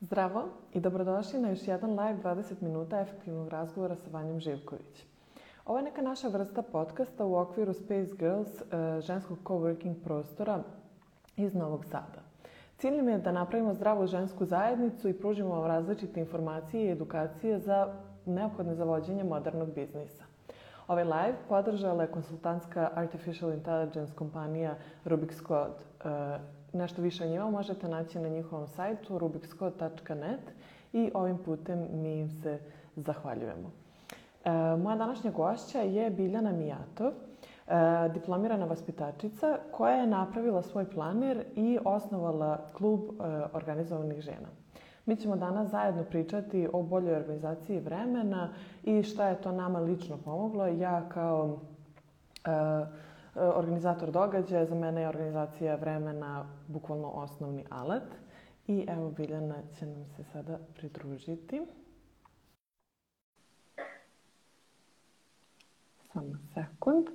Zdravo i dobrodošli na još jedan live 20 minuta efektivnog razgovora sa Vanjom Živković. Ovo je neka naša vrsta podcasta u okviru Space Girls, e, ženskog coworking prostora iz Novog Sada. Cilj nam je da napravimo zdravu žensku zajednicu i pružimo vam različite informacije i edukacije za neophodne za vođenje modernog biznisa. Ovaj live podržala je konsultantska Artificial Intelligence kompanija Rubik's Code. E, nešto više o njima možete naći na njihovom sajtu rubikscode.net i ovim putem mi im se zahvaljujemo. E, moja današnja gošća je Biljana Mijatov, e, diplomirana vaspitačica koja je napravila svoj planer i osnovala klub organizovanih žena. Mi ćemo danas zajedno pričati o boljoj organizaciji vremena i šta je to nama lično pomoglo. Ja kao organizator događaja, za mene je organizacija vremena bukvalno osnovni alat. I evo Biljana će nam se sada pridružiti. Samo sekund.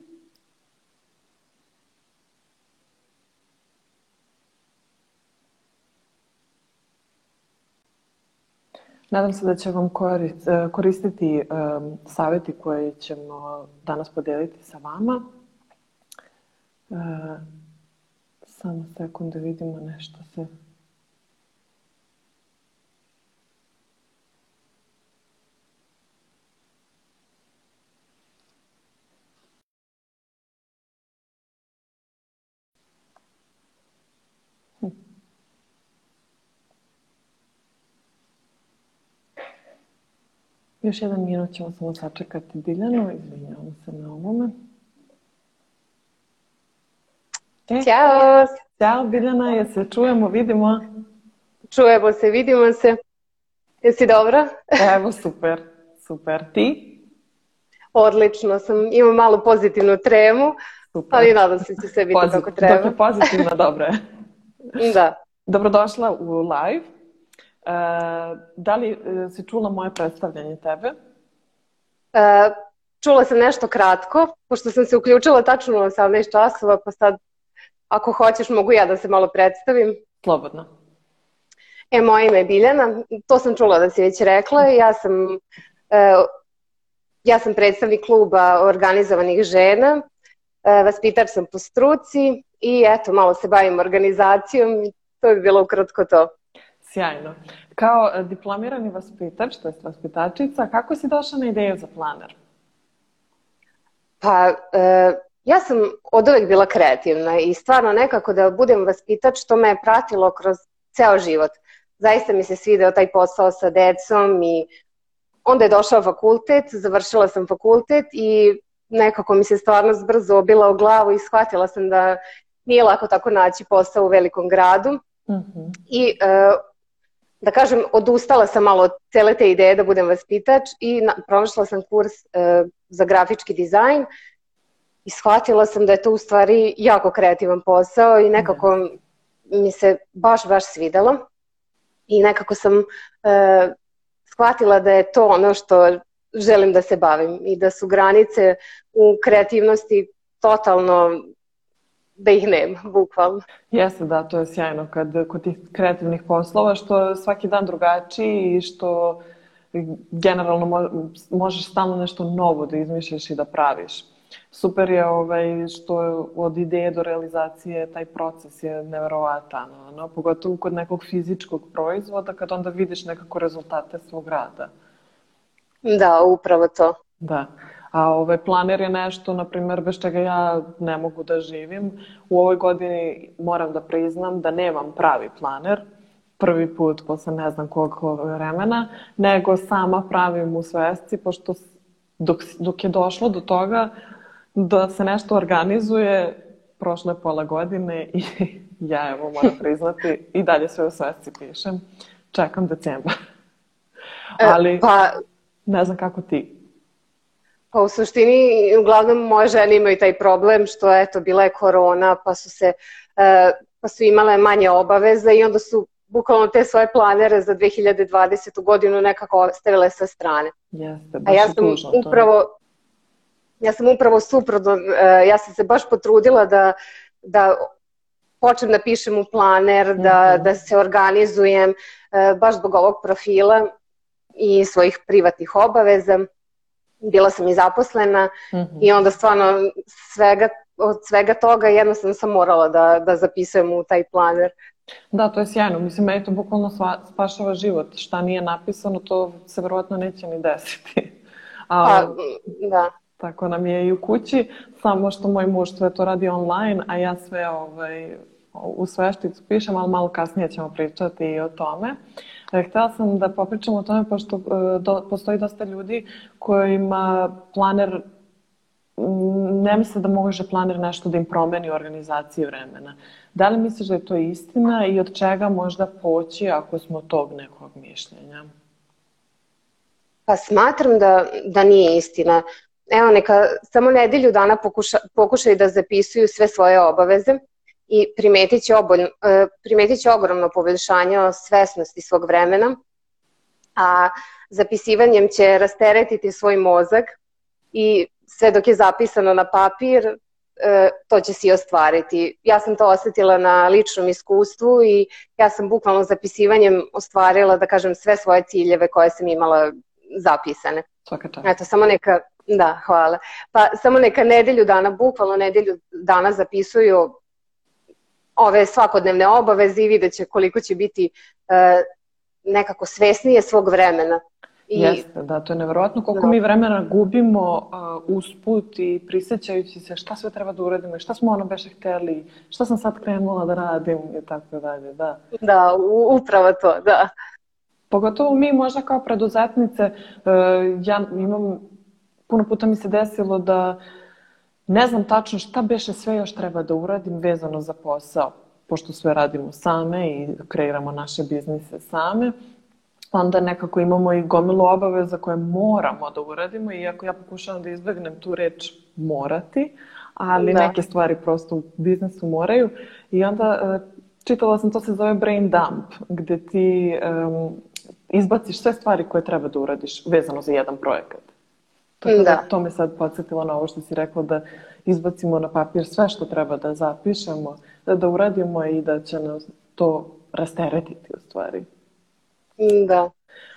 Nadam se da će vam e, koristiti um, savjeti koje ćemo danas podeliti sa vama. Uh, samo sekundu da vidimo nešto se Još jedan minut ćemo samo sačekati Biljanu. Izvinjavam se na ovome. E, Ćao! Ćao Biljana, je se čujemo, vidimo? Čujemo se, vidimo se. Jesi dobra? Evo, super, super. Ti? Odlično sam, imam malo pozitivnu tremu, super. ali nadam se da će se biti Pozit, kako treba. Dok je pozitivna, dobro je. da. Dobrodošla u live. E, da li e, si čula moje predstavljanje tebe? Čula sam nešto kratko, pošto sam se uključila tačno u 18 časova, pa sad ako hoćeš mogu ja da se malo predstavim. Slobodno. E, moje ime je Biljana, to sam čula da si već rekla, ja sam, e, ja sam predstavnik kluba organizovanih žena, e, vaspitač sam po struci i eto, malo se bavim organizacijom i to bi bilo ukratko to. Sjajno. Kao e, diplomirani vaspitač, to je vaspitačica, kako si došla na ideju za planer? Pa, e, ja sam od uvek bila kreativna i stvarno nekako da budem vaspitač, to me je pratilo kroz ceo život. Zaista mi se svideo taj posao sa decom i onda je došao fakultet, završila sam fakultet i nekako mi se stvarno brzo obila u glavu i shvatila sam da nije lako tako naći posao u velikom gradu. Mm -hmm. I uh, da kažem, odustala sam malo od cele te ideje da budem vaspitač i na, pronašla sam kurs e, za grafički dizajn i shvatila sam da je to u stvari jako kreativan posao i nekako mi se baš, baš svidelo i nekako sam e, shvatila da je to ono što želim da se bavim i da su granice u kreativnosti totalno da ih nema, bukvalno. Jeste, da, to je sjajno kad kod tih kreativnih poslova što svaki dan drugačiji i što generalno mo možeš stalno nešto novo da izmišljaš i da praviš. Super je ovaj, što od ideje do realizacije taj proces je neverovatan, no? pogotovo kod nekog fizičkog proizvoda kad onda vidiš nekako rezultate svog rada. Da, upravo to. Da. A ovaj planer je nešto, na primjer, bez čega ja ne mogu da živim. U ovoj godini moram da priznam da nemam pravi planer, prvi put posle ne znam koliko vremena, nego sama pravim u svesci, pošto dok, dok je došlo do toga da se nešto organizuje, prošle pola godine i ja evo moram priznati i dalje sve u svesci pišem. Čekam decembar. E, Ali pa... ne znam kako ti. Pa u suštini, uglavnom moje žene imaju taj problem što eto, bila je korona, pa su se, uh, pa su imale manje obaveza i onda su bukvalno te svoje planere za 2020. godinu nekako ostavile sa strane. Jeste, baš A ja sam tužno, upravo. Ja sam upravo suprotno, uh, ja sam se baš potrudila da, da počnem da pišem u planer, da, Mhm. da se organizujem, e, baš zbog ovog profila i svojih privatnih obaveza. Bila sam i zaposlena Mhm. i onda stvarno svega, od svega toga jednostavno sam morala da, da zapisujem u taj planer. Da, to je sjajno. Mislim, meni to bukvalno spašava život. Šta nije napisano, to se verovatno neće ni desiti. A, Pa, da. Tako nam je i u kući, samo što moj muž sve to radi online, a ja sve ovaj, u svešticu pišem, ali malo kasnije ćemo pričati i o tome. E, Htela sam da popričam o tome, pošto e, do, postoji dosta ljudi kojima planer m, ne misle da može planer nešto da im promeni u organizaciji vremena. Da li misliš da je to istina i od čega možda poći ako smo tog nekog mišljenja? Pa smatram da, da nije istina. Evo, neka samo nedelju dana pokuša, pokušaju da zapisuju sve svoje obaveze i primetit će, obolj, e, primetit će ogromno poboljšanje o svesnosti svog vremena, a zapisivanjem će rasteretiti svoj mozak i sve dok je zapisano na papir, e, to će se i ostvariti. Ja sam to osetila na ličnom iskustvu i ja sam bukvalno zapisivanjem ostvarila, da kažem, sve svoje ciljeve koje sam imala zapisane. Svaka čast. Eto, samo neka, da, hvala. Pa samo neka nedelju dana, bukvalno nedelju dana zapisuju ove svakodnevne obaveze i vidjet će koliko će biti e, nekako svesnije svog vremena. I... Jeste, da, to je nevjerojatno koliko Da. mi vremena gubimo uh, usput i prisjećajući se šta sve treba da uradimo i šta smo ono beše hteli, šta sam sad krenula da radim i tako dalje, da. Da, u, upravo to, da. Pogotovo mi možda kao preduzetnice, uh, ja imam, puno puta mi se desilo da ne znam tačno šta beše sve još treba da uradim vezano za posao, pošto sve radimo same i kreiramo naše biznise same onda nekako imamo i gomilu obaveza koje moramo da uradimo, iako ja pokušavam da izbegnem tu reč morati, ali Da. neke stvari prosto u biznisu moraju. I onda e, čitala sam, to se zove brain dump, gde ti um, izbaciš sve stvari koje treba da uradiš vezano za jedan projekat. Tako da. Da. to me sad podsjetilo na ovo što si rekla da izbacimo na papir sve što treba da zapišemo, da, da uradimo i da će nas to rasteretiti u stvari. Da.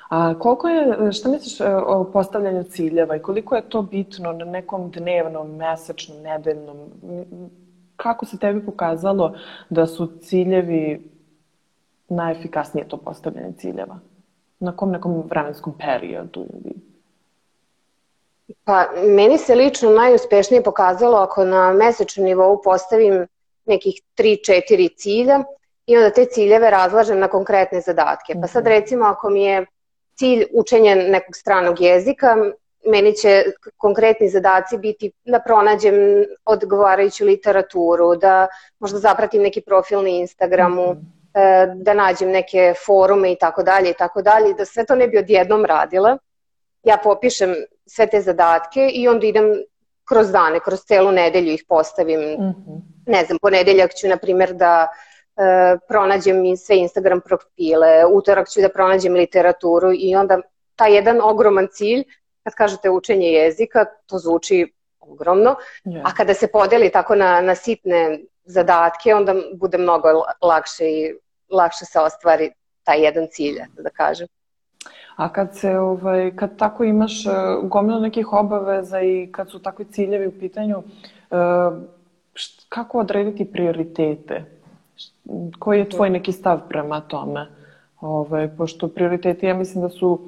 A koliko je, šta misliš e, o postavljanju ciljeva i koliko je to bitno na nekom dnevnom, mesečnom, nedeljnom? Kako se tebi pokazalo da su ciljevi najefikasnije to postavljanje ciljeva? Na kom nekom vremenskom periodu ili? Pa meni se lično najuspešnije pokazalo ako na mesečnom nivou postavim nekih 3-4 cilja i onda te ciljeve razlažem na konkretne zadatke. Pa sad recimo ako mi je cilj učenje nekog stranog jezika, meni će konkretni zadaci biti da pronađem odgovarajuću literaturu, da možda zapratim neki profil na Instagramu, Mhm. e, da nađem neke forume i tako dalje i tako dalje, da sve to ne bi odjednom radila. Ja popišem sve te zadatke i onda idem kroz dane, kroz celu nedelju ih postavim. Mhm. Ne znam, ponedeljak ću, na primjer, da e, pronađem i sve Instagram profile, utorak ću da pronađem literaturu i onda taj jedan ogroman cilj, kad kažete učenje jezika, to zvuči ogromno, Je. a kada se podeli tako na, na sitne zadatke, onda bude mnogo lakše i lakše se ostvari taj jedan cilj, da kažem. A kad se ovaj kad tako imaš uh, gomilu nekih obaveza i kad su takvi ciljevi u pitanju, uh, št- kako odrediti prioritete? Koji je tvoj neki stav prema tome? Ovaj pošto prioriteti ja mislim da su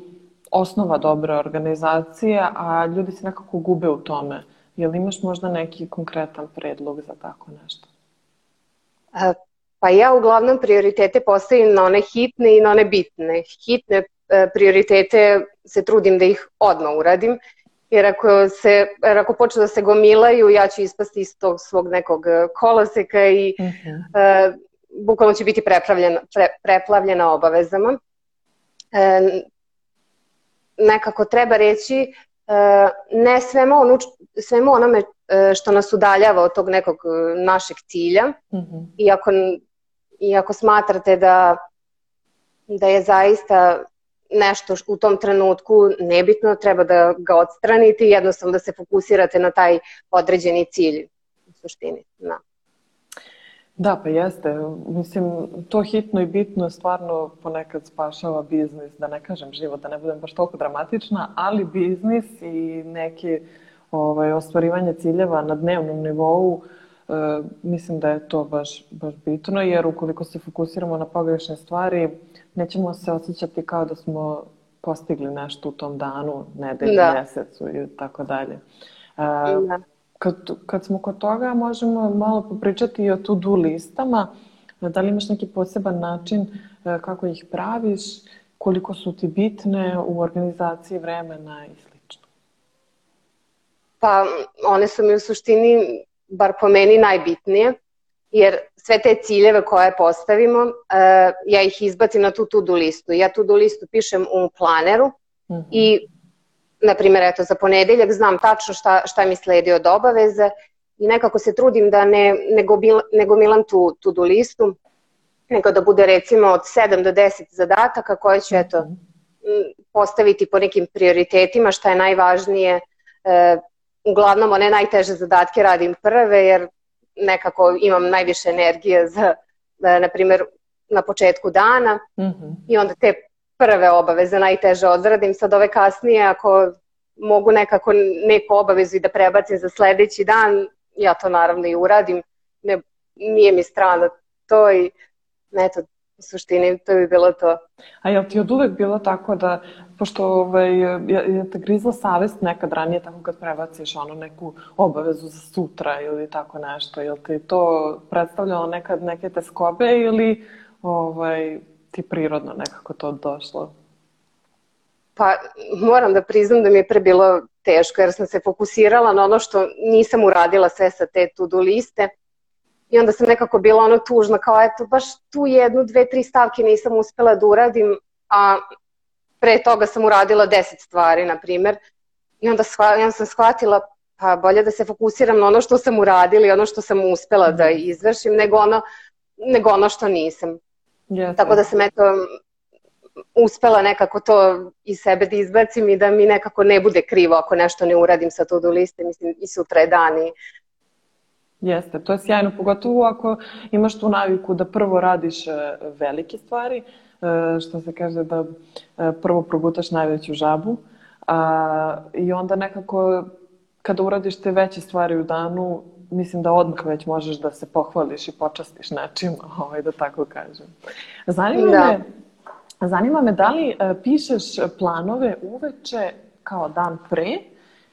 osnova dobre organizacije, a ljudi se nekako gube u tome. Jel imaš možda neki konkretan predlog za tako nešto? E, Pa ja uglavnom prioritete postavim na one hitne i na one bitne. Hitne e, prioritete se trudim da ih odmah uradim, jer ako, se, jer ako počnu da se gomilaju, ja ću ispasti iz tog svog nekog e, koloseka i Mhm. e, bukvalno će biti preplavljena, pre, preplavljena obavezama. E, nekako treba reći e, ne svemu, onu, svemu onome e, što nas udaljava od tog nekog e, našeg cilja, Mhm. iako, iako smatrate da, da je zaista nešto u tom trenutku nebitno, treba da ga odstranite i jednostavno da se fokusirate na taj određeni cilj u suštini. Da. Da, pa jeste. Mislim, to hitno i bitno stvarno ponekad spašava biznis, da ne kažem život, da ne budem baš toliko dramatična, ali biznis i neki ovaj, ostvarivanje ciljeva na dnevnom nivou, e, mislim da je to baš, baš bitno, jer ukoliko se fokusiramo na pogrešne stvari, nećemo se osjećati kao da smo postigli nešto u tom danu, nedelju, da. mesecu i tako dalje. E, da. Kad, kad smo kod toga, možemo malo popričati i o to-do listama. Da li imaš neki poseban način e, kako ih praviš, koliko su ti bitne u organizaciji vremena i slično? Pa, one su mi u suštini, bar po meni, najbitnije, jer sve te ciljeve koje postavimo, uh, ja ih izbacim na tu to-do listu. Ja tu-do listu pišem u planeru uh mhm. -huh. i na primjer, eto, za ponedeljak znam tačno šta, šta mi sledi od obaveze i nekako se trudim da ne, ne, gobil, ne gomilam tu, tu do listu, nego da bude recimo od 7 do 10 zadataka koje ću eto, mhm. postaviti po nekim prioritetima, šta je najvažnije. E, uglavnom one najteže zadatke radim prve jer nekako imam najviše energije za, da, na primjer, na početku dana mm -hmm. i onda te prve obaveze najteže odradim, sad ove kasnije ako mogu nekako neku obavezu i da prebacim za sledeći dan, ja to naravno i uradim, ne, nije mi strano to i eto, u suštini to bi bilo to. A jel ti od uvek bilo tako da, pošto ovaj, je, te grizla savest nekad ranije tako kad prebaciš ono neku obavezu za sutra ili tako nešto, jel ti to predstavljalo nekad neke teskobe ili ovaj, ti prirodno nekako to došlo? Pa moram da priznam da mi je pre bilo teško jer sam se fokusirala na ono što nisam uradila sve sa te to-do liste i onda sam nekako bila ono tužna kao eto baš tu jednu, dve, tri stavke nisam uspela da uradim, a pre toga sam uradila deset stvari, na primer. I onda, shva, onda sam shvatila pa bolje da se fokusiram na ono što sam uradila i ono što sam uspela da mhm. izvršim nego ono, nego ono što nisam. Yes, Tako da sam eto uspela nekako to iz sebe da izbacim i da mi nekako ne bude krivo ako nešto ne uradim sa to do liste, mislim i sutra je dan i Jeste, to je sjajno, pogotovo ako imaš tu naviku da prvo radiš e, velike stvari, e, što se kaže da e, prvo progutaš najveću žabu a, i onda nekako kada uradiš te veće stvari u danu, mislim da odmah već možeš da se pohvališ i počastiš nečim, ovaj, da tako kažem. Zanima da. me, zanima me da li pišeš planove uveče kao dan pre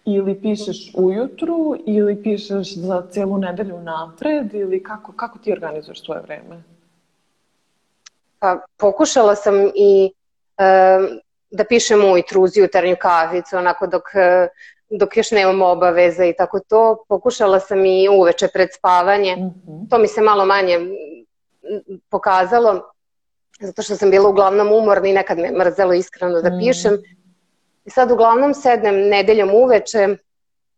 ili pišeš ujutru ili pišeš za celu nedelju napred ili kako, kako ti organizuješ svoje vreme? Pa, pokušala sam i e, da pišem ujutru uz jutarnju kavicu, onako dok e, dok još nemam obaveza i tako to. Pokušala sam i uveče pred spavanje. Mm -hmm. To mi se malo manje pokazalo, zato što sam bila uglavnom umorna i nekad me mrzelo iskreno da mm -hmm. pišem. I sad uglavnom sednem nedeljom uveče,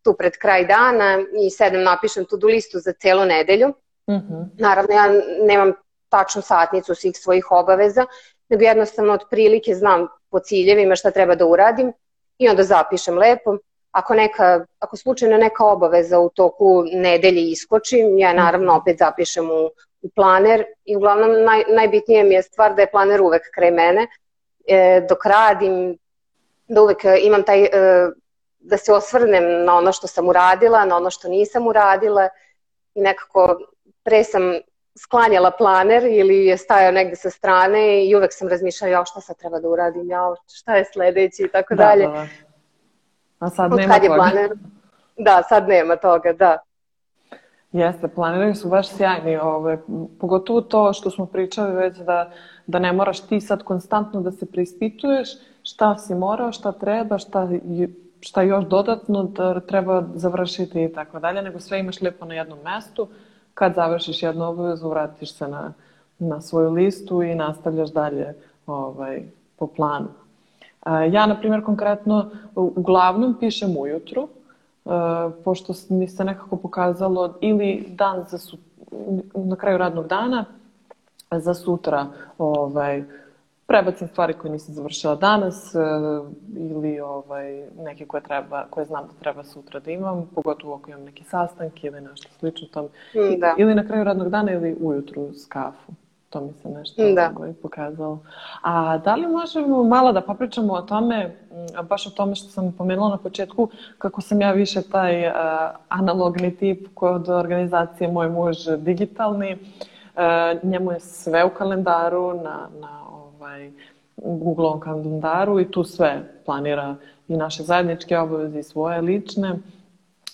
tu pred kraj dana i sedem napišem tu listu za celu nedelju. Mm -hmm. Naravno, ja nemam tačnu satnicu svih svojih obaveza, nego jednostavno od prilike znam po ciljevima šta treba da uradim i onda zapišem lepo ako, neka, ako slučajno neka obaveza u toku nedelje iskoči, ja naravno mhm. opet zapišem u, u planer i uglavnom naj, najbitnije mi je stvar da je planer uvek kraj mene, e, dok radim, da uvek imam taj, e, da se osvrnem na ono što sam uradila, na ono što nisam uradila i nekako pre sam sklanjala planer ili je stajao negde sa strane i uvek sam razmišljala ja šta sad treba da uradim, ja šta je sledeći i tako da, dalje. Da. A sad Od nema toga. Planer? Da, sad nema toga, da. Jeste, planeri su baš sjajni, ove, pogotovo to što smo pričali već da, da ne moraš ti sad konstantno da se preispituješ šta si morao, šta treba, šta, šta još dodatno da treba završiti i tako dalje, nego sve imaš lepo na jednom mestu. Kad završiš jednu obavezu, vratiš se na, na svoju listu i nastavljaš dalje ovaj, po planu. Ja, na primjer, konkretno uglavnom pišem ujutru, pošto mi se nekako pokazalo ili dan za na kraju radnog dana za sutra ovaj, prebacim stvari koje nisam završila danas e, ili ovaj, neke koje, treba, koje znam da treba sutra da imam, pogotovo ako imam neke sastanke ili nešto slično tom. Da. Ili na kraju radnog dana ili ujutru s kafu. To mi se nešto Da. ovaj, pokazalo. A da li možemo malo da popričamo o tome, baš o tome što sam pomenula na početku, kako sam ja više taj a, analogni tip kod organizacije, moj muž digitalni. E, njemu je sve u kalendaru, na, na ovaj, Google kalendaru i tu sve planira i naše zajedničke obaveze i svoje lične.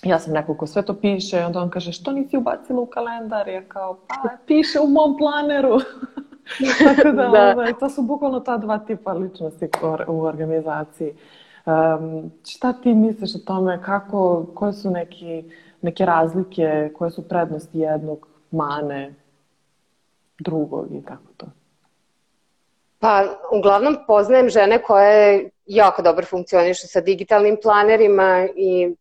Ja sam neko ko sve to piše i onda on kaže što nisi ubacila u kalendar? Ja kao pa piše u mom planeru. Tako da, Da. Ovaj, to su bukvalno ta dva tipa ličnosti u organizaciji. Um, šta ti misliš o tome? Kako, koje su neki, neke razlike, koje su prednosti jednog, mane drugog i tako to? Pa, uglavnom poznajem žene koje jako dobro funkcionišu sa digitalnim planerima i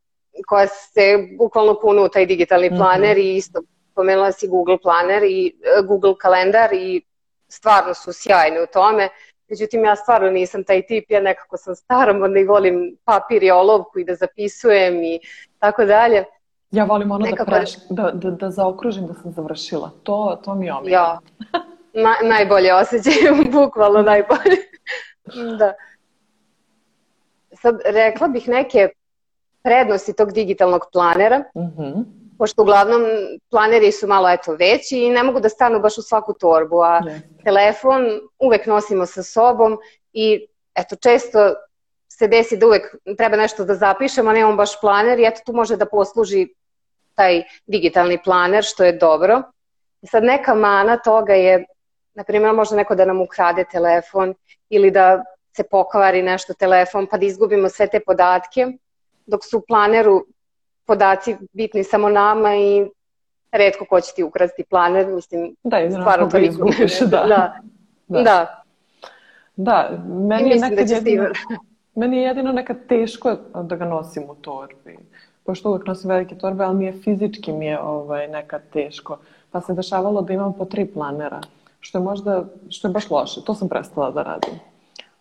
koja se bukvalno kunu u taj digitalni Mhm. planer i isto pomenula si Google planer i e, Google kalendar i stvarno su sjajne u tome. Međutim, ja stvarno nisam taj tip, ja nekako sam starom, i volim papir i olovku i da zapisujem i tako dalje. Ja volim ono da, Nekako- preš, da, da, da zaokružim da sam završila. To, to mi je omiljeno. Ja, na, najbolje osjećaj, bukvalno najbolje. da. Sad, rekla bih neke prednosti tog digitalnog planera, Mhm. pošto uglavnom planeri su malo eto veći i ne mogu da stanu baš u svaku torbu, a Jeste. telefon uvek nosimo sa sobom i eto često se desi da uvek treba nešto da zapišemo, a nemamo baš planer i eto tu može da posluži taj digitalni planer, što je dobro. Sad neka mana toga je, na primjer, možda neko da nam ukrade telefon ili da se pokvari nešto telefon pa da izgubimo sve te podatke, dok su u planeru podaci bitni samo nama i redko ko će ti ukrasti planer, mislim, Da, stvarno to izgubiš, da. da. Da. da. Da, meni je da nekad će jedino, meni je jedino nekad teško da ga nosim u torbi. Pošto uvek nosim velike torbe, ali mi je fizički mi je ovaj, nekad teško. Pa se dešavalo da imam po tri planera, što je možda, što je baš loše. To sam prestala da radim.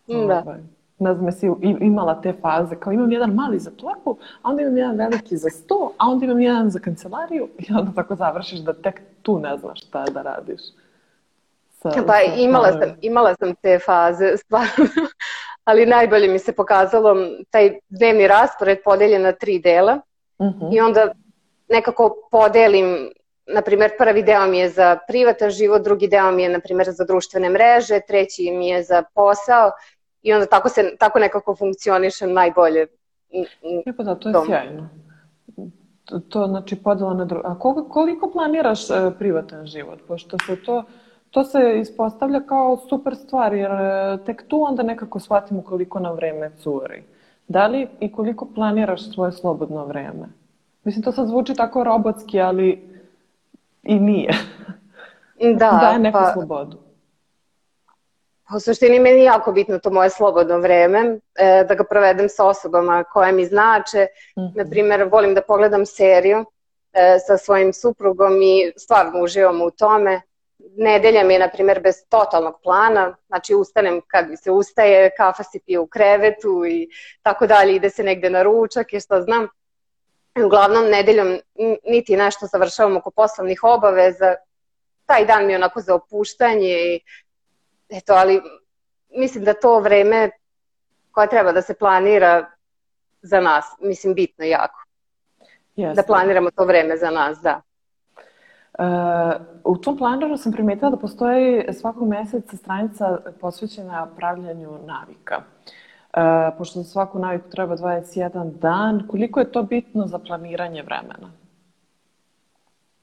Da. Ovaj, ne znam, jesi imala te faze, kao imam jedan mali za torbu, a onda imam jedan veliki za sto, a onda imam jedan za kancelariju i onda tako završiš da tek tu ne znaš šta da radiš. Sa, Pa sa imala sam, imala sam te faze, stvarno. Ali najbolje mi se pokazalo taj dnevni raspored podeljen na tri dela Mhm. i onda nekako podelim, na primjer prvi deo mi je za privatan život, drugi deo mi je na primjer za društvene mreže, treći mi je za posao i onda tako, se, tako nekako funkcionišem najbolje. E pa da, to je Tom. sjajno. To, to znači podela na drugo. A koliko, koliko planiraš e, privatan život? Pošto se to, to se ispostavlja kao super stvar, jer e, tek tu onda nekako shvatimo koliko nam vreme curi. Da li i koliko planiraš svoje slobodno vreme? Mislim, to sad zvuči tako robotski, ali i nije. Da, Daje neku pa, slobodu. U suštini meni je jako bitno to moje slobodno vreme, e, da ga provedem sa osobama koje mi znače. Na primjer, volim da pogledam seriju e, sa svojim suprugom i stvarno uživam u tome. Nedelja mi je, na primjer, bez totalnog plana, znači ustanem kad mi se ustaje, kafa se pije u krevetu i tako dalje, ide se negde na ručak i što znam. Uglavnom, nedeljom niti nešto završavam oko poslovnih obaveza, taj dan mi je onako za opuštanje i eto, ali mislim da to vreme koje treba da se planira za nas, mislim bitno jako. Jeste. Da planiramo to vreme za nas, da. E, u tom planeru sam primetila da postoji svakog meseca stranica posvećena pravljanju navika. E, pošto za svaku naviku treba 21 dan, koliko je to bitno za planiranje vremena?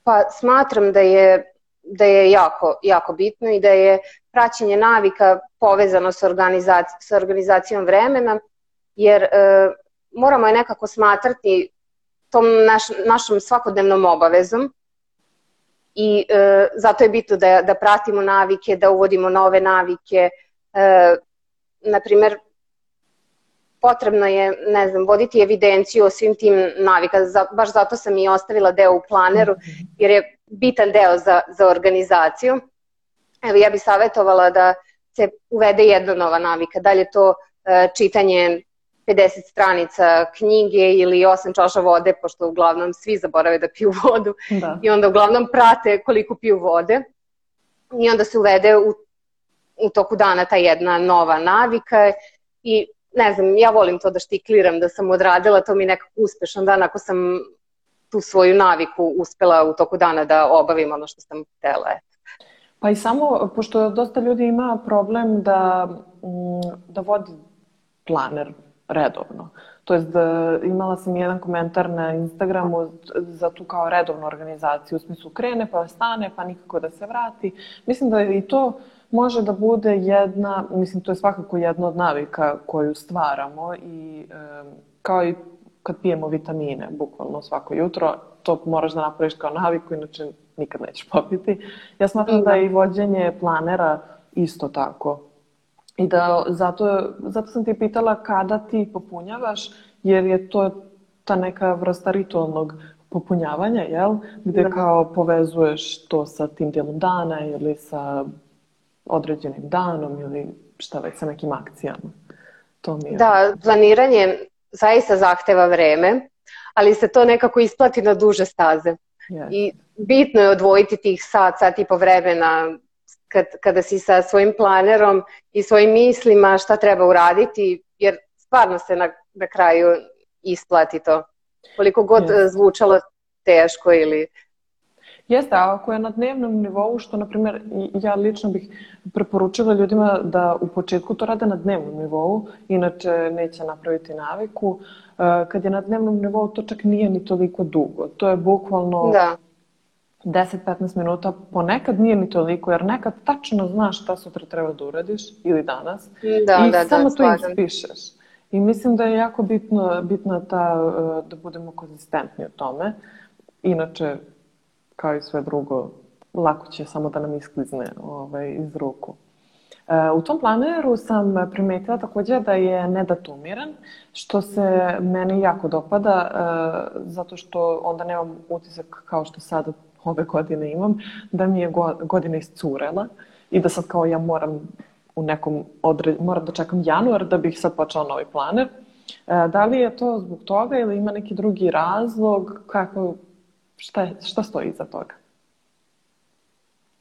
Pa smatram da je, da je jako, jako bitno i da je praćenje navika povezano sa, organizac sa organizacijom vremena, jer e, moramo je nekako smatrati tom naš, našom svakodnevnom obavezom i e, zato je bitno da, da pratimo navike, da uvodimo nove navike. E, na primer, potrebno je, ne znam, voditi evidenciju o svim tim navika. Za, baš zato sam i ostavila deo u planeru, jer je bitan deo za, za organizaciju. Evo, ja bih savjetovala da se uvede jedna nova navika. Da li je to e, čitanje 50 stranica knjige ili 8 čaša vode, pošto uglavnom svi zaborave da piju vodu da. i onda uglavnom prate koliko piju vode i onda se uvede u, u toku dana ta jedna nova navika i ne znam, ja volim to da štikliram, da sam odradila, to mi je nekako uspešan dan ako sam tu svoju naviku uspela u toku dana da obavim ono što sam htela. Pa i samo, pošto dosta ljudi ima problem da, mm, da vodi planer redovno. To jest da imala sam jedan komentar na Instagramu za tu kao redovnu organizaciju, u smislu krene pa stane pa nikako da se vrati. Mislim da i to može da bude jedna, mislim to je svakako jedna od navika koju stvaramo i e, kao i kad pijemo vitamine, bukvalno svako jutro, to moraš da napraviš kao naviku, inače nikad nećeš popiti. Ja smatram da je i vođenje planera isto tako. I da zato, zato sam ti pitala kada ti popunjavaš, jer je to ta neka vrsta ritualnog popunjavanja, jel? Gde da. kao povezuješ to sa tim dijelom dana ili sa određenim danom ili šta već sa nekim akcijama. To mi je... Da, planiranje zaista zahteva vreme, ali se to nekako isplati na duže staze. Yes. I bitno je odvojiti tih sat, sat i po vremena kad, kada si sa svojim planerom i svojim mislima šta treba uraditi, jer stvarno se na, na kraju isplati to. Koliko god yes. zvučalo teško ili Jeste, a ako je na dnevnom nivou, što, na primjer, ja lično bih preporučila ljudima da u početku to rade na dnevnom nivou, inače neće napraviti naviku. E, kad je na dnevnom nivou, to čak nije ni toliko dugo. To je bukvalno da. 10-15 minuta, ponekad nije ni toliko, jer nekad tačno znaš šta sutra treba da uradiš ili danas da, i da, da samo da, to ispišeš. I mislim da je jako bitno, bitno ta, e, da budemo konzistentni u tome. Inače, kao i sve drugo, lako će samo da nam isklizne ovaj, iz ruku. E, u tom planeru sam primetila takođe da je nedatumiran, što se meni jako dopada, e, zato što onda nemam utisak kao što sada ove godine imam, da mi je godina iscurela i da sad kao ja moram u nekom odre... moram da čekam januar da bih sad počela novi planer. E, da li je to zbog toga ili ima neki drugi razlog? Kako, Šta, je, šta stoji iza toga?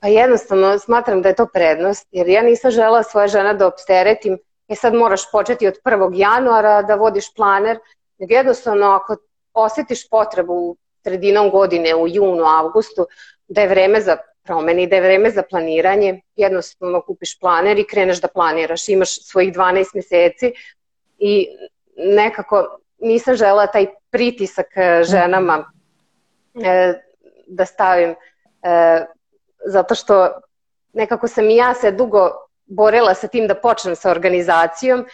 Pa jednostavno smatram da je to prednost, jer ja nisam žela svoje žena da opteretim, e sad moraš početi od 1. januara da vodiš planer, nego jednostavno ako osjetiš potrebu sredinom godine, u junu, avgustu, da je vreme za promeni, da je vreme za planiranje, jednostavno kupiš planer i kreneš da planiraš. Imaš svojih 12 meseci i nekako nisam žela taj pritisak eh, ženama e, da stavim e, zato što nekako sam i ja se dugo borela sa tim da počnem sa organizacijom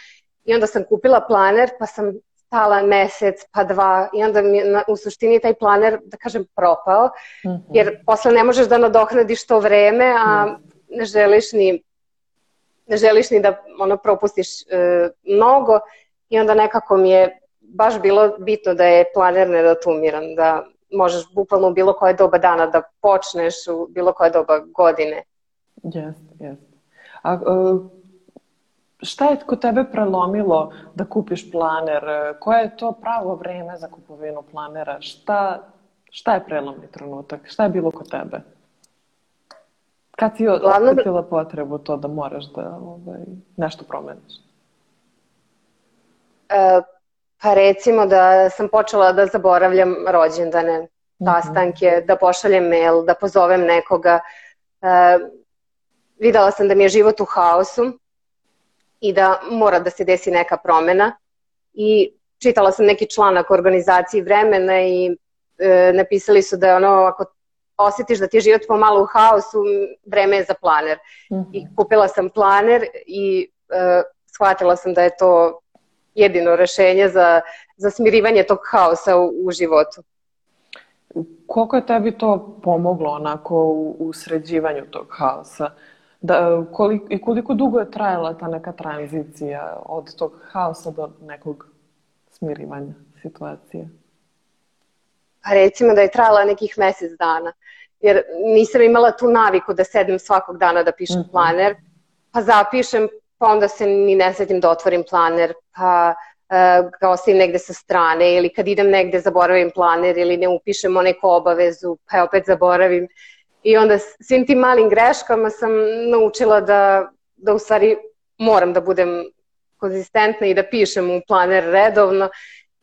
i onda sam kupila planer pa sam stala mesec pa dva i onda mi na, u suštini taj planer da kažem propao mm -hmm. jer posle ne možeš da nadohnadiš to vreme a ne želiš ni ne želiš ni da ono propustiš e, mnogo i onda nekako mi je baš bilo bitno da je planer nedatumiran, da možeš bukvalno u bilo koje doba dana da počneš, u bilo koje doba godine. Jeste, jeste. A uh, šta je kod tebe prelomilo da kupiš planer? Koje je to pravo vreme za kupovinu planera? Šta, šta je prelomni trenutak? Šta je bilo kod tebe? Kad si Glavno... osetila potrebu to da moraš da ovaj, nešto promeniš? Uh, Pa recimo da sam počela da zaboravljam rođendane, mhm. sastanke, mm -hmm. da pošaljem mail, da pozovem nekoga. E, videla sam da mi je život u haosu i da mora da se desi neka promena i čitala sam neki članak o organizaciji vremena i e, napisali su da je ono ako osjetiš da ti je život pomalo u haosu, vreme je za planer. Mm -hmm. I kupila sam planer i e, shvatila sam da je to jedino rešenje za, za smirivanje tog haosa u, u životu. Koliko je tebi to pomoglo onako u, u sređivanju tog haosa? Da, koliko, I koliko dugo je trajala ta neka tranzicija od tog haosa do nekog smirivanja situacije? Pa recimo da je trajala nekih mesec dana. Jer nisam imala tu naviku da sedem svakog dana da pišem mm -hmm. planer pa zapišem, pa onda se ni ne setim da otvorim planer, pa uh, ga ostavim negde sa strane ili kad idem negde zaboravim planer ili ne upišem neku obavezu, pa opet zaboravim. I onda svim tim malim greškama sam naučila da, da u stvari moram da budem konzistentna i da pišem u planer redovno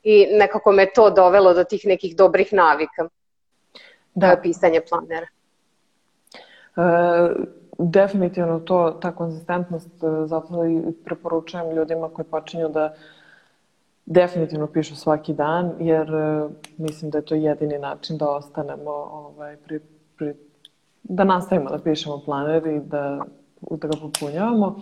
i nekako me to dovelo do tih nekih dobrih navika da. pisanje planera. E, definitivno to, ta konzistentnost, e, zato i preporučujem ljudima koji počinju da definitivno pišu svaki dan, jer e, mislim da je to jedini način da ostanemo ovaj, pri, pri, da nastavimo da pišemo planer i da, da ga popunjavamo.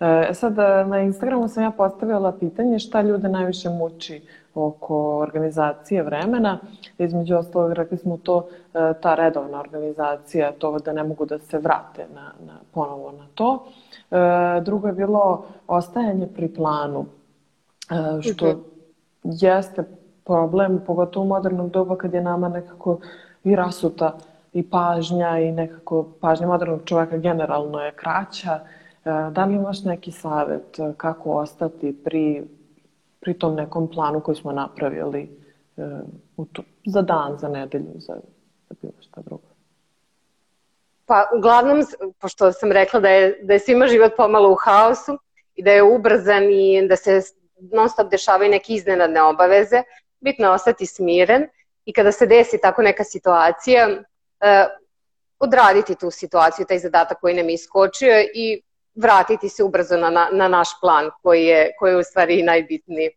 E, sad, na Instagramu sam ja postavila pitanje šta ljude najviše muči oko organizacije vremena. Između ostalog, rekli smo to, e, ta redovna organizacija, to da ne mogu da se vrate na, na, ponovo na to. E, drugo je bilo ostajanje pri planu, e, što okay. jeste problem, pogotovo u modernom dobu kad je nama nekako i rasuta i pažnja i nekako pažnja modernog čoveka generalno je kraća. Da li imaš neki savet kako ostati pri pri tom nekom planu koji smo napravili e, u to, za dan, za nedelju, za, za bilo šta drugo? Pa uglavnom, pošto sam rekla da je, da je svima život pomalo u haosu i da je ubrzan i da se non stop dešavaju neke iznenadne obaveze, bitno je ostati smiren i kada se desi tako neka situacija, eh, odraditi tu situaciju, taj zadatak koji nam je iskočio i vratiti se ubrzo na, na, na naš plan koji je, koji je u stvari najbitniji.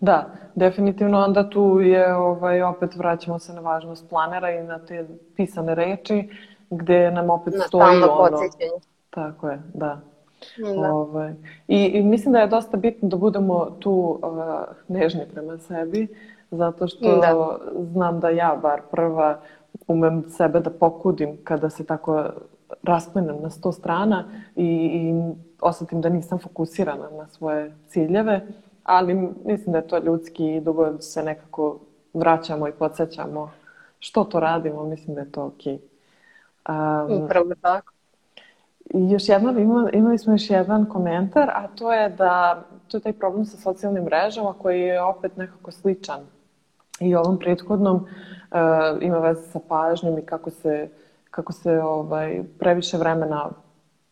Da, definitivno onda tu je, ovaj, opet vraćamo se na važnost planera i na te pisane reči gde nam opet na stoji ono... Tako je, da. Da. Ovaj, i, I mislim da je dosta bitno da budemo tu uh, nežni prema sebi, zato što da. znam da ja bar prva umem sebe da pokudim kada se tako raspenem na sto strana i, i osetim da nisam fokusirana na svoje ciljeve, ali mislim da je to ljudski i dugo se nekako vraćamo i podsjećamo što to radimo, mislim da je to okej. Okay. Um, Upravo tako. I još jedno, imali, imali smo još jedan komentar, a to je da to je taj problem sa socijalnim mrežama koji je opet nekako sličan i ovom prethodnom uh, ima veze sa pažnjom i kako se kako se ovaj, previše vremena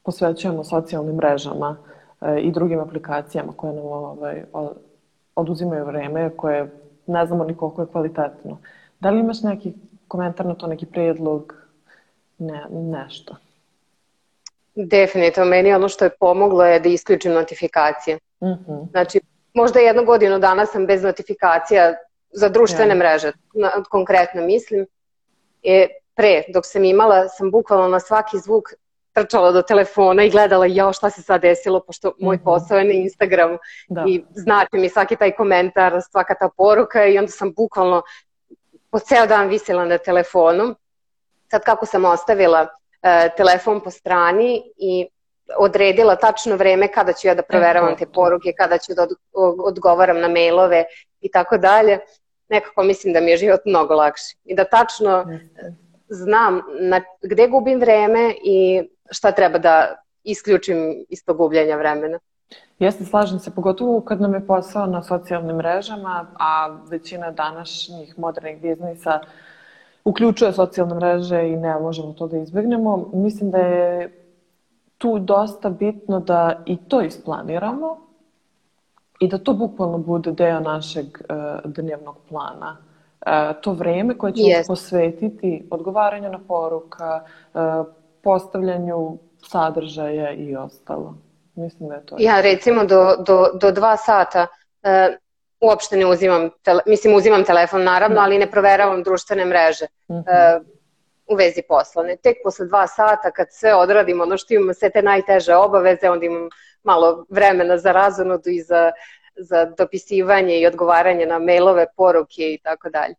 posvećujemo socijalnim mrežama e, i drugim aplikacijama koje nam ovaj, oduzimaju vreme, koje ne znamo ni koliko je kvalitetno. Da li imaš neki komentar na to, neki predlog, ne, nešto? Definitivno, meni ono što je pomoglo je da isključim notifikacije. Mm -hmm. Znači, možda jednu godinu dana sam bez notifikacija za društvene ja. mreže, na, konkretno mislim. E, pre, dok sam imala, sam bukvalno na svaki zvuk trčala do telefona i gledala jao šta se sad desilo, pošto moj mhm. posao je na Instagramu da. i znate mi svaki taj komentar, svaka ta poruka i onda sam bukvalno po ceo dan visela na telefonu. Sad kako sam ostavila uh, telefon po strani i odredila tačno vreme kada ću ja da proveravam te poruke, kada ću da od, odgovaram na mailove i tako dalje, nekako mislim da mi je život mnogo lakši. I da tačno znam na, gde gubim vreme i šta treba da isključim iz tog gubljenja vremena. Jeste, slažem se, pogotovo kad nam je posao na socijalnim mrežama, a većina današnjih modernih biznisa uključuje socijalne mreže i ne možemo to da izbegnemo. Mislim da je tu dosta bitno da i to isplaniramo i da to bukvalno bude deo našeg uh, dnevnog plana to vreme koje ćemo yes. posvetiti odgovaranju na poruka, postavljanju sadržaja i ostalo. Mislim da je to. Ja recimo do, do, do dva sata uh, uopšte ne uzimam, tele, mislim uzimam telefon naravno, mm. ali ne proveravam društvene mreže. Mm -hmm. uh, u vezi posla. Ne, tek posle dva sata kad sve odradim, ono što imam sve te najteže obaveze, onda imam malo vremena za razonodu i za za dopisivanje i odgovaranje na mailove, poruke i tako dalje.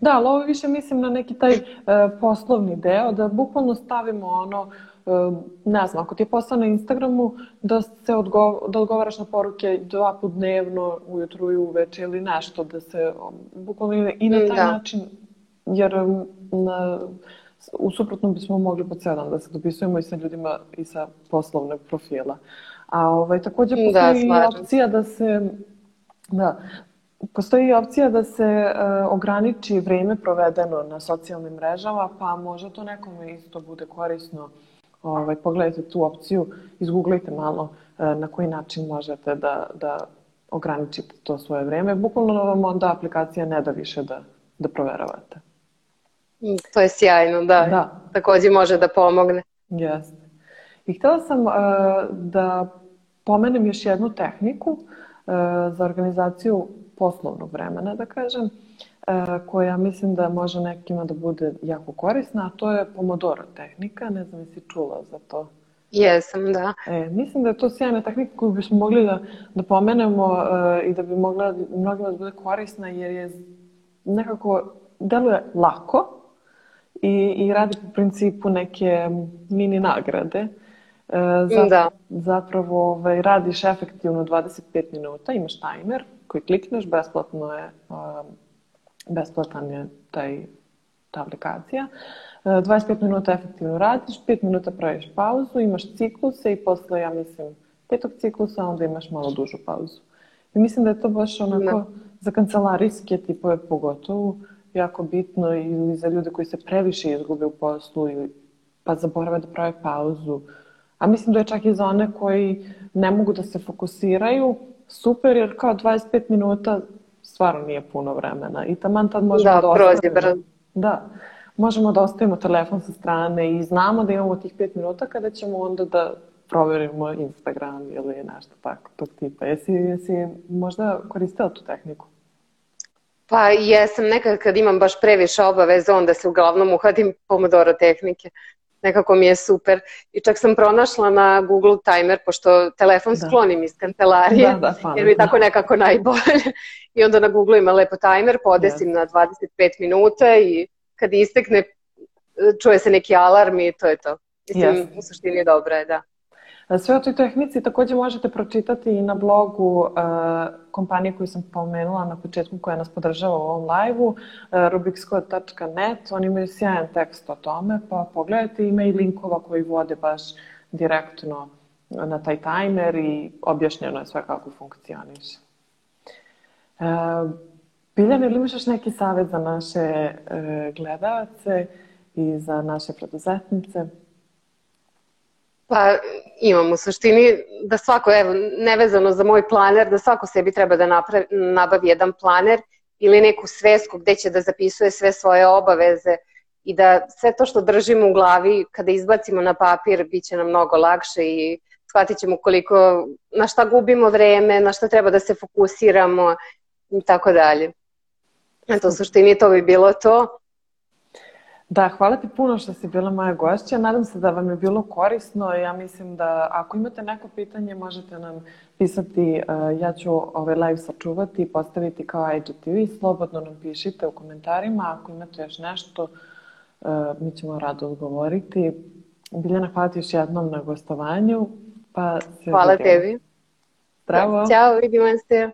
Da, ali ovo više mislim na neki taj uh, poslovni deo, da bukvalno stavimo ono, uh, ne znam, ako ti je posao na Instagramu, da, se odgo da odgovaraš na poruke dva put dnevno, ujutru i uveče ili nešto, da se bukvalno i na taj da. način, jer na, u suprotnom bismo mogli po ceo dan da se dopisujemo i sa ljudima i sa poslovnog profila. A ovaj, takođe Da, postoji i opcija da se, da, postoji opcija da se e, ograniči vreme provedeno na socijalnim mrežama, pa možda to nekome isto bude korisno. Ovaj, pogledajte tu opciju, izgooglajte malo e, na koji način možete da, da ograničite to svoje vreme. Bukvalno vam onda aplikacija ne da više da, da proveravate. Mm, To je sjajno, da. Da. Takođe može da pomogne. Jeste. I htjela sam uh, da pomenem još jednu tehniku uh, za organizaciju poslovnog vremena, da kažem, uh, koja mislim da može nekima da bude jako korisna, a to je Pomodoro tehnika. Ne znam jesi čula za to. Jesam, da. E, mislim da je to sjajna tehnika koju bismo mogli da, da pomenemo uh, i da bi mogla mnogima da bude korisna jer je nekako deluje lako i, i radi po principu neke mini nagrade. E, za, Da. Zapravo ovaj, radiš efektivno 25 minuta, imaš tajmer koji klikneš, besplatno je, besplatan je taj, ta aplikacija. E, 25 minuta efektivno radiš, 5 minuta praviš pauzu, imaš cikluse i posle, ja mislim, petog ciklusa onda imaš malo dužu pauzu. I mislim da je to baš onako Da. za kancelarijske tipove pogotovo jako bitno ili za ljude koji se previše izgube u poslu ili pa zaborave da prave pauzu. A mislim da je čak i za one koji ne mogu da se fokusiraju super jer kao 25 minuta stvarno nije puno vremena i taman tad možemo Da, da, ostavimo-. Da, možemo da ostavimo telefon sa strane i znamo da imamo tih 5 minuta kada ćemo onda da proverimo Instagram ili nešto tako tog tipa. Jesi, jesi možda koristila tu tehniku? Pa jesam, nekad kad imam baš previše obaveza, onda se uglavnom uhadim Pomodoro tehnike. Nekako mi je super. I čak sam pronašla na Google timer, pošto telefon Da. sklonim iz kancelarije, Da, da, jer mi je tako nekako najbolje. I onda na Google ima lepo timer, podesim na 25 minuta i kad istekne čuje se neki alarm i to je to. Mislim, Jeste. u suštini dobro je, da. Sve o toj tehnici takođe možete pročitati i na blogu uh, kompanije koju sam pomenula na početku koja nas podržava u ovom live-u, uh, rubikscode.net. Oni imaju sjajan tekst o tome, pa pogledajte. Ima i linkova koji vode baš direktno na taj timer i objašnjeno je sve kako funkcioniše. Biljana, ili imaš još neki savjet za naše gledalce i za naše preduzetnice? Pa imam u suštini da svako, evo, nevezano za moj planer, da svako sebi treba da napravi, nabavi jedan planer ili neku svesku gde će da zapisuje sve svoje obaveze i da sve to što držimo u glavi kada izbacimo na papir bit će nam mnogo lakše i shvatit ćemo koliko, na šta gubimo vreme, na šta treba da se fokusiramo i tako dalje. Eto, u suštini to bi bilo to. Da, hvala ti puno što si bila moja gošća. Nadam se da vam je bilo korisno. Ja mislim da ako imate neko pitanje možete nam pisati. Uh, Ja ću ovaj live sačuvati i postaviti kao IGTV. Slobodno nam pišite u komentarima. Ako imate još nešto, uh, mi ćemo rado odgovoriti. Biljana, hvala ti još jednom na gostovanju. Pa se Hvala vidimo. tebi. Zdravo. Ćao, vidimo se.